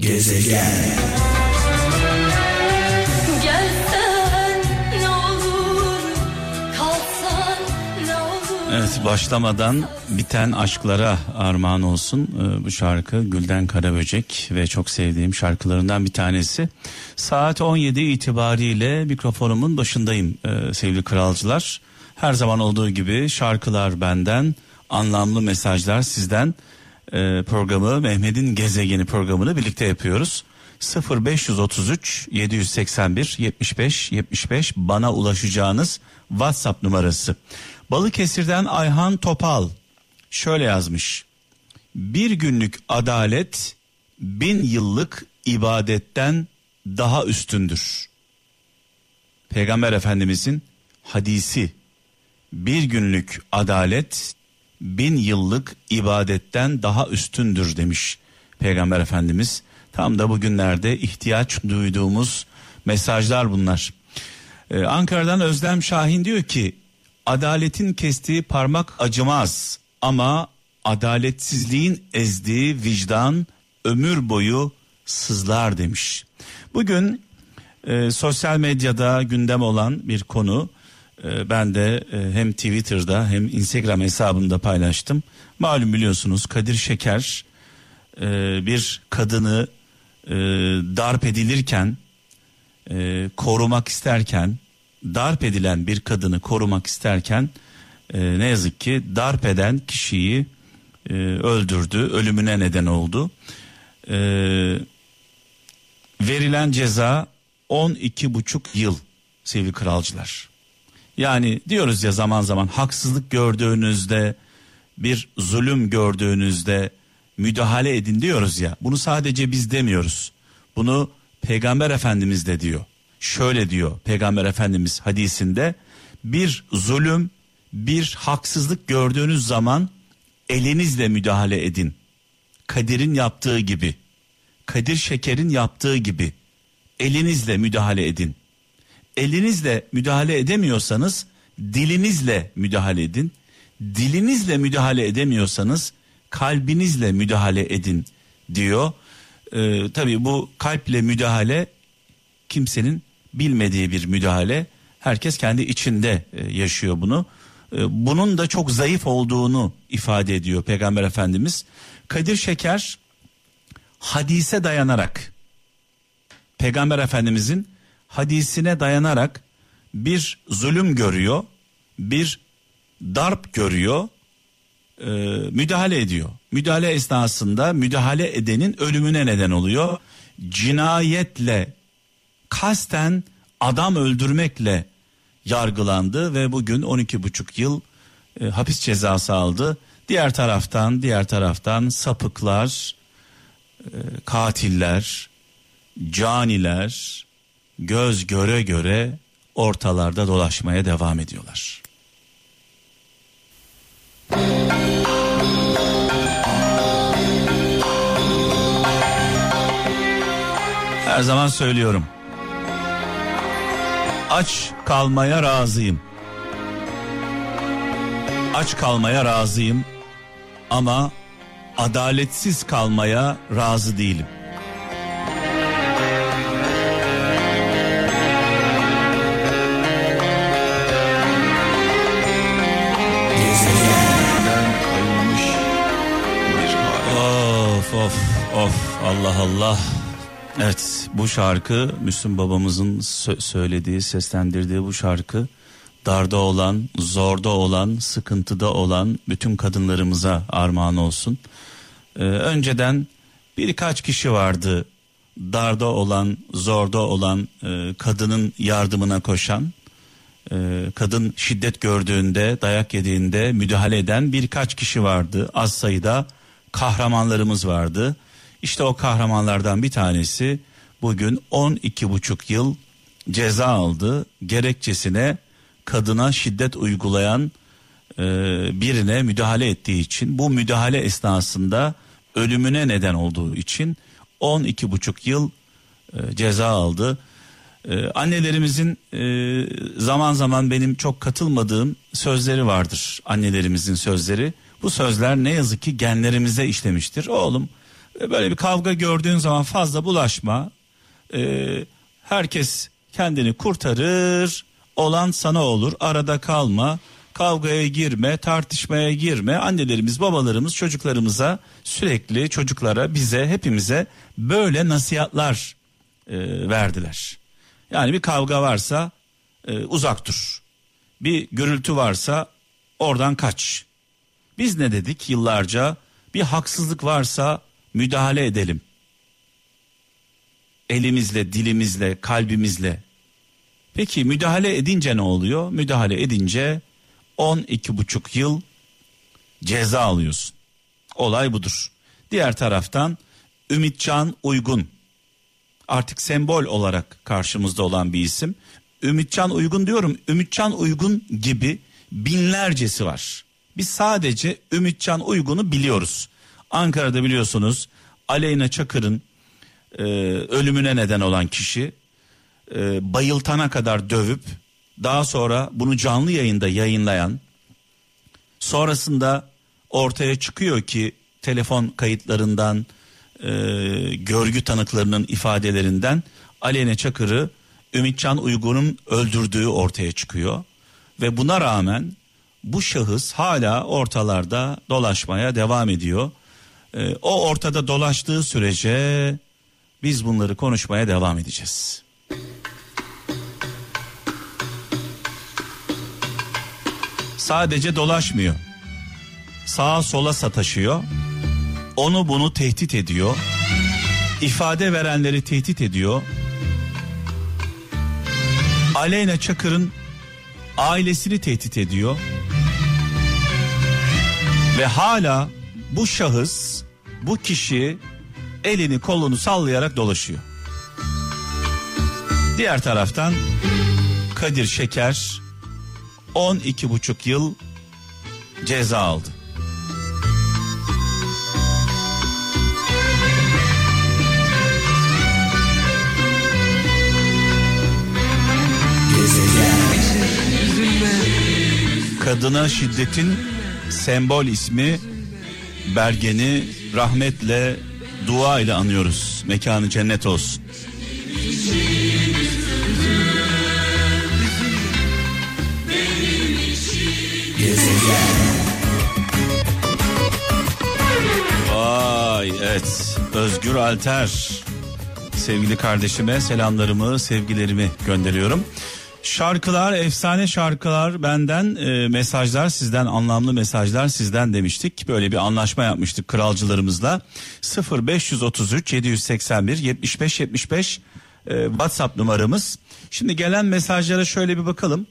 Gezegen Evet başlamadan biten aşklara armağan olsun ee, bu şarkı Gülden Karaböcek ve çok sevdiğim şarkılarından bir tanesi. Saat 17 itibariyle mikrofonumun başındayım ee, sevgili kralcılar. Her zaman olduğu gibi şarkılar benden, anlamlı mesajlar sizden. Ee, programı Mehmet'in Gezegeni programını birlikte yapıyoruz. 0533 781 75 75 bana ulaşacağınız WhatsApp numarası. Balıkesir'den Ayhan Topal şöyle yazmış. Bir günlük adalet bin yıllık ibadetten daha üstündür. Peygamber Efendimizin hadisi bir günlük adalet bin yıllık ibadetten daha üstündür demiş Peygamber Efendimiz. Tam da bugünlerde ihtiyaç duyduğumuz mesajlar bunlar. Ee, Ankara'dan Özlem Şahin diyor ki adaletin kestiği parmak acımaz ama adaletsizliğin ezdiği vicdan ömür boyu sızlar demiş. Bugün e, sosyal medyada gündem olan bir konu ben de e, hem Twitter'da hem Instagram hesabımda paylaştım. Malum biliyorsunuz Kadir Şeker e, bir kadını e, darp edilirken korumak isterken darp edilen bir kadını korumak isterken ne yazık ki darp eden kişiyi öldürdü, ölümüne neden oldu. Verilen ceza 12 buçuk yıl sevgili kralcılar. Yani diyoruz ya zaman zaman haksızlık gördüğünüzde bir zulüm gördüğünüzde müdahale edin diyoruz ya. Bunu sadece biz demiyoruz. Bunu Peygamber Efendimiz de diyor şöyle diyor Peygamber Efendimiz hadisinde bir zulüm bir haksızlık gördüğünüz zaman elinizle müdahale edin. Kadir'in yaptığı gibi Kadir Şeker'in yaptığı gibi elinizle müdahale edin. Elinizle müdahale edemiyorsanız dilinizle müdahale edin. Dilinizle müdahale edemiyorsanız kalbinizle müdahale edin diyor. Ee, tabii bu kalple müdahale kimsenin bilmediği bir müdahale. Herkes kendi içinde e, yaşıyor bunu. E, bunun da çok zayıf olduğunu ifade ediyor Peygamber Efendimiz. Kadir Şeker hadise dayanarak Peygamber Efendimizin hadisine dayanarak bir zulüm görüyor, bir darp görüyor, e, müdahale ediyor. Müdahale esnasında müdahale edenin ölümüne neden oluyor. Cinayetle kasten adam öldürmekle yargılandı ve bugün 12,5 yıl e, hapis cezası aldı. Diğer taraftan diğer taraftan sapıklar, e, katiller, caniler göz göre göre ortalarda dolaşmaya devam ediyorlar. Her zaman söylüyorum aç kalmaya razıyım. Aç kalmaya razıyım ama adaletsiz kalmaya razı değilim. Of of Allah Allah. Evet bu şarkı Müslüm babamızın sö- söylediği seslendirdiği bu şarkı darda olan, zorda olan, sıkıntıda olan bütün kadınlarımıza armağan olsun. Ee, önceden birkaç kişi vardı darda olan, zorda olan e, kadının yardımına koşan, e, kadın şiddet gördüğünde, dayak yediğinde müdahale eden birkaç kişi vardı. Az sayıda kahramanlarımız vardı. İşte o kahramanlardan bir tanesi bugün 12 buçuk yıl ceza aldı. Gerekçesine kadına şiddet uygulayan e, birine müdahale ettiği için bu müdahale esnasında ölümüne neden olduğu için 12 buçuk yıl e, ceza aldı. E, annelerimizin e, zaman zaman benim çok katılmadığım sözleri vardır. Annelerimizin sözleri. Bu sözler ne yazık ki genlerimize işlemiştir. Oğlum E, böyle bir kavga gördüğün zaman fazla bulaşma. Ee, herkes kendini kurtarır. Olan sana olur. Arada kalma. Kavgaya girme, tartışmaya girme. Annelerimiz, babalarımız çocuklarımıza sürekli çocuklara, bize, hepimize böyle nasihatlar e, verdiler. Yani bir kavga varsa e, uzak dur. Bir gürültü varsa oradan kaç. Biz ne dedik yıllarca? Bir haksızlık varsa müdahale edelim. Elimizle, dilimizle, kalbimizle. Peki müdahale edince ne oluyor? Müdahale edince 12 buçuk yıl ceza alıyorsun. Olay budur. Diğer taraftan Ümitcan Uygun artık sembol olarak karşımızda olan bir isim. Ümitcan Uygun diyorum. Ümitcan Uygun gibi binlercesi var. Biz sadece Ümitcan Uygun'u biliyoruz. Ankara'da biliyorsunuz Aleyna Çakır'ın e, ölümüne neden olan kişi e, bayıltana kadar dövüp daha sonra bunu canlı yayında yayınlayan sonrasında ortaya çıkıyor ki telefon kayıtlarından e, görgü tanıklarının ifadelerinden Aleyna Çakır'ı Ümitcan Uygun'un öldürdüğü ortaya çıkıyor ve buna rağmen bu şahıs hala ortalarda dolaşmaya devam ediyor. E, o ortada dolaştığı sürece biz bunları konuşmaya devam edeceğiz. Sadece dolaşmıyor. Sağa sola sataşıyor. Onu bunu tehdit ediyor. İfade verenleri tehdit ediyor. Aleyna Çakır'ın ailesini tehdit ediyor. Ve hala bu şahıs, bu kişi elini kolunu sallayarak dolaşıyor. Diğer taraftan Kadir Şeker 12 buçuk yıl ceza aldı. Kadına şiddetin sembol ismi Bergen'i rahmetle dua ile anıyoruz. Mekanı cennet olsun. Vay evet Özgür Alter sevgili kardeşime selamlarımı sevgilerimi gönderiyorum. Şarkılar efsane şarkılar benden e, mesajlar sizden anlamlı mesajlar sizden demiştik. Böyle bir anlaşma yapmıştık kralcılarımızla 0533 781 75 75 e, WhatsApp numaramız. Şimdi gelen mesajlara şöyle bir bakalım.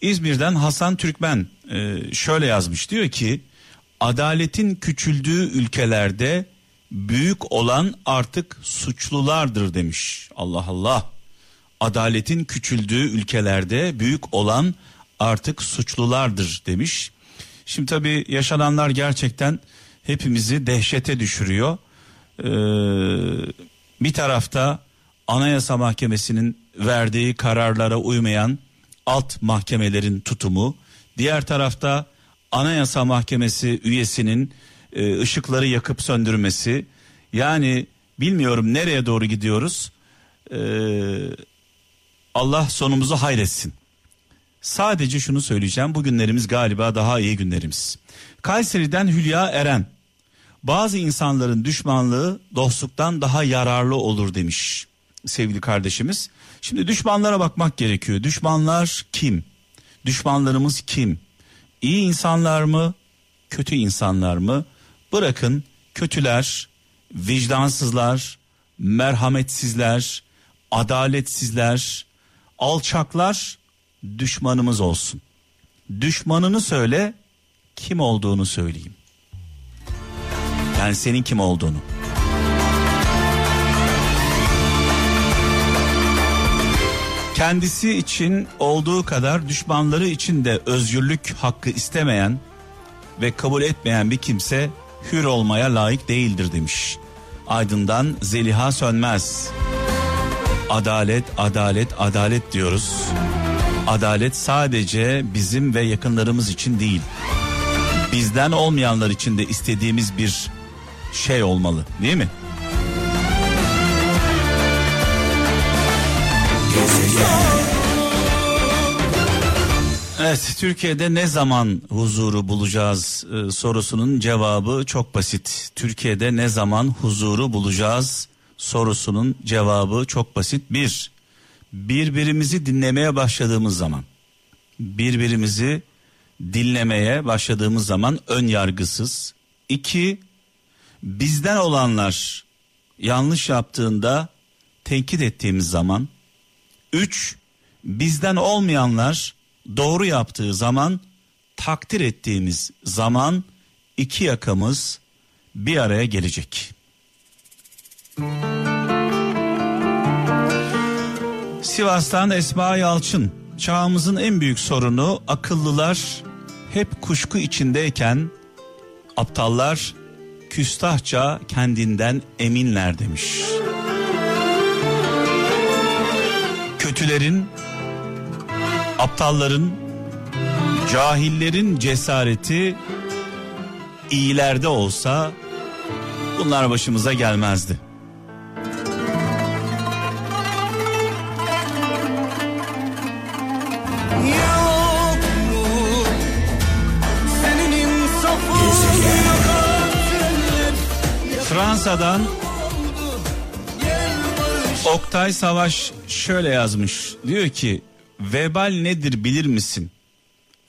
İzmir'den Hasan Türkmen e, şöyle yazmış diyor ki adaletin küçüldüğü ülkelerde büyük olan artık suçlulardır demiş. Allah Allah. Adaletin küçüldüğü ülkelerde büyük olan artık suçlulardır demiş. Şimdi tabii yaşananlar gerçekten hepimizi dehşete düşürüyor. Ee, bir tarafta Anayasa Mahkemesi'nin verdiği kararlara uymayan alt mahkemelerin tutumu, diğer tarafta Anayasa Mahkemesi üyesinin e, ışıkları yakıp söndürmesi. Yani bilmiyorum nereye doğru gidiyoruz. Ee, Allah sonumuzu hayretsin. Sadece şunu söyleyeceğim. Bugünlerimiz galiba daha iyi günlerimiz. Kayseri'den Hülya Eren. Bazı insanların düşmanlığı dostluktan daha yararlı olur demiş sevgili kardeşimiz. Şimdi düşmanlara bakmak gerekiyor. Düşmanlar kim? Düşmanlarımız kim? İyi insanlar mı? Kötü insanlar mı? Bırakın kötüler, vicdansızlar, merhametsizler, adaletsizler, alçaklar düşmanımız olsun. Düşmanını söyle, kim olduğunu söyleyeyim. Yani senin kim olduğunu. Kendisi için olduğu kadar düşmanları için de özgürlük hakkı istemeyen ve kabul etmeyen bir kimse hür olmaya layık değildir demiş. Aydın'dan Zeliha Sönmez. Adalet, adalet, adalet diyoruz. Adalet sadece bizim ve yakınlarımız için değil. Bizden olmayanlar için de istediğimiz bir şey olmalı, değil mi? Evet, Türkiye'de ne zaman huzuru bulacağız e, sorusunun cevabı çok basit. Türkiye'de ne zaman huzuru bulacağız sorusunun cevabı çok basit. Bir, birbirimizi dinlemeye başladığımız zaman. Birbirimizi dinlemeye başladığımız zaman ön yargısız. İki, bizden olanlar yanlış yaptığında tenkit ettiğimiz zaman. Üç, bizden olmayanlar doğru yaptığı zaman takdir ettiğimiz zaman iki yakamız bir araya gelecek. Sivas'tan Esma Yalçın çağımızın en büyük sorunu akıllılar hep kuşku içindeyken aptallar küstahça kendinden eminler demiş. Kötülerin aptalların, cahillerin cesareti iyilerde olsa bunlar başımıza gelmezdi. Fransa'dan Oktay Savaş şöyle yazmış. Diyor ki vebal nedir bilir misin?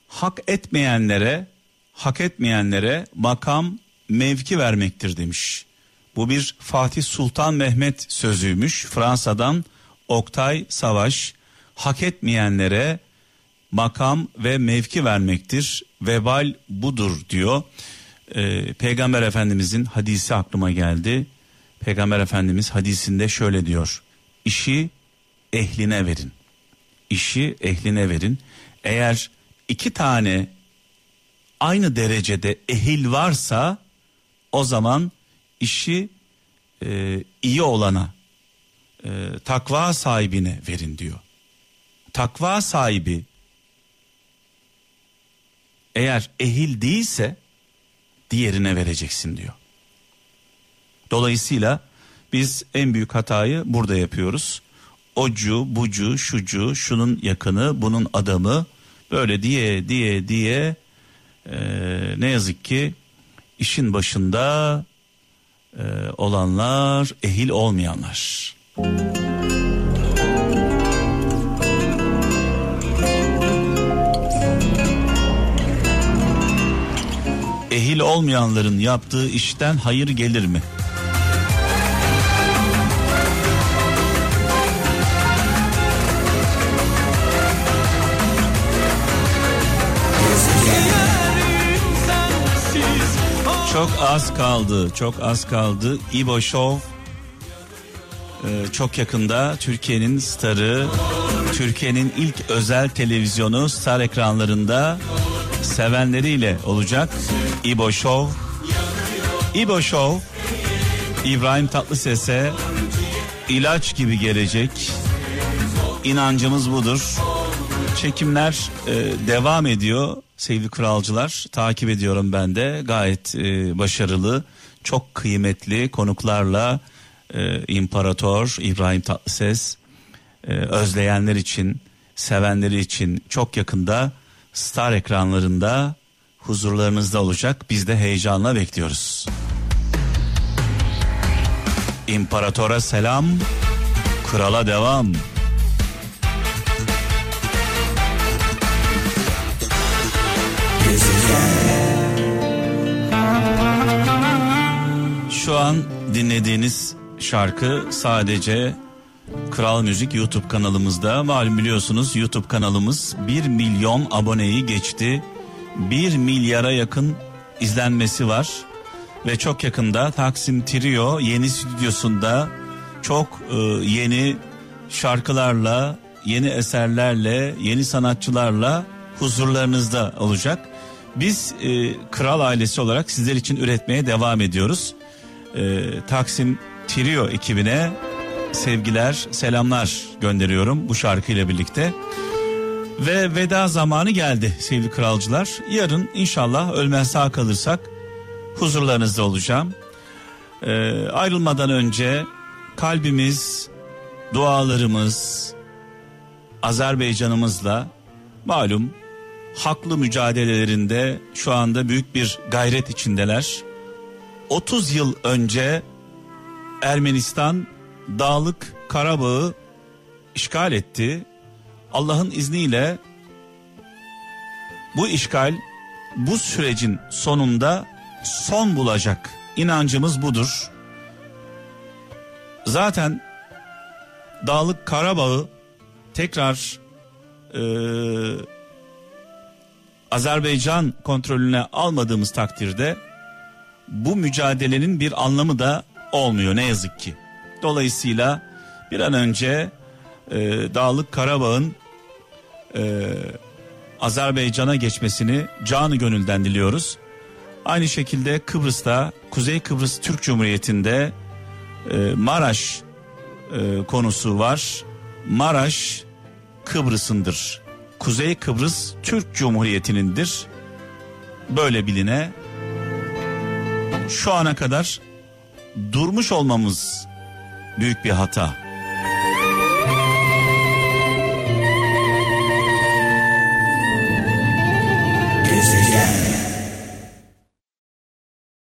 Hak etmeyenlere, hak etmeyenlere makam mevki vermektir demiş. Bu bir Fatih Sultan Mehmet sözüymüş. Fransa'dan Oktay Savaş hak etmeyenlere makam ve mevki vermektir. Vebal budur diyor. Ee, Peygamber Efendimizin hadisi aklıma geldi. Peygamber Efendimiz hadisinde şöyle diyor. İşi ehline verin işi ehline verin. Eğer iki tane aynı derecede ehil varsa o zaman işi e, iyi olana e, takva sahibine verin diyor. Takva sahibi eğer ehil değilse diğerine vereceksin diyor. Dolayısıyla biz en büyük hatayı burada yapıyoruz ocu, bucu, şucu, şunun yakını, bunun adamı böyle diye diye diye e, ne yazık ki işin başında e, olanlar ehil olmayanlar. Ehil olmayanların yaptığı işten hayır gelir mi? Çok az kaldı, çok az kaldı. İbo Show ee, çok yakında Türkiye'nin starı, Türkiye'nin ilk özel televizyonu star ekranlarında sevenleriyle olacak. İbo Show. İbo Show İbrahim Tatlıses'e ilaç gibi gelecek. İnancımız budur. Çekimler e, devam ediyor sevgili kralcılar. Takip ediyorum ben de gayet e, başarılı, çok kıymetli konuklarla e, İmparator İbrahim Tatlıses e, özleyenler için, sevenleri için çok yakında star ekranlarında huzurlarınızda olacak. Biz de heyecanla bekliyoruz. İmparatora selam, krala devam. Şu an dinlediğiniz şarkı sadece Kral Müzik YouTube kanalımızda. Malum biliyorsunuz YouTube kanalımız 1 milyon aboneyi geçti. 1 milyara yakın izlenmesi var. Ve çok yakında Taksim Trio yeni stüdyosunda çok e, yeni şarkılarla, yeni eserlerle, yeni sanatçılarla huzurlarınızda olacak. Biz e, kral ailesi olarak sizler için üretmeye devam ediyoruz. E, Taksim Trio ekibine sevgiler, selamlar gönderiyorum bu şarkıyla birlikte. Ve veda zamanı geldi sevgili kralcılar. Yarın inşallah ölmez sağ kalırsak huzurlarınızda olacağım. E, ayrılmadan önce kalbimiz, dualarımız, Azerbaycan'ımızla malum haklı mücadelelerinde şu anda büyük bir gayret içindeler. 30 yıl önce Ermenistan Dağlık Karabağ'ı işgal etti. Allah'ın izniyle bu işgal bu sürecin sonunda son bulacak. İnancımız budur. Zaten Dağlık Karabağ'ı tekrar e, Azerbaycan kontrolüne almadığımız takdirde bu mücadelenin bir anlamı da olmuyor ne yazık ki. Dolayısıyla bir an önce e, Dağlık Karabağ'ın e, Azerbaycan'a geçmesini canı gönülden diliyoruz. Aynı şekilde Kıbrıs'ta Kuzey Kıbrıs Türk Cumhuriyeti'nde e, Maraş e, konusu var. Maraş Kıbrıs'ındır. Kuzey Kıbrıs Türk Cumhuriyeti'nindir. Böyle biline şu ana kadar durmuş olmamız büyük bir hata.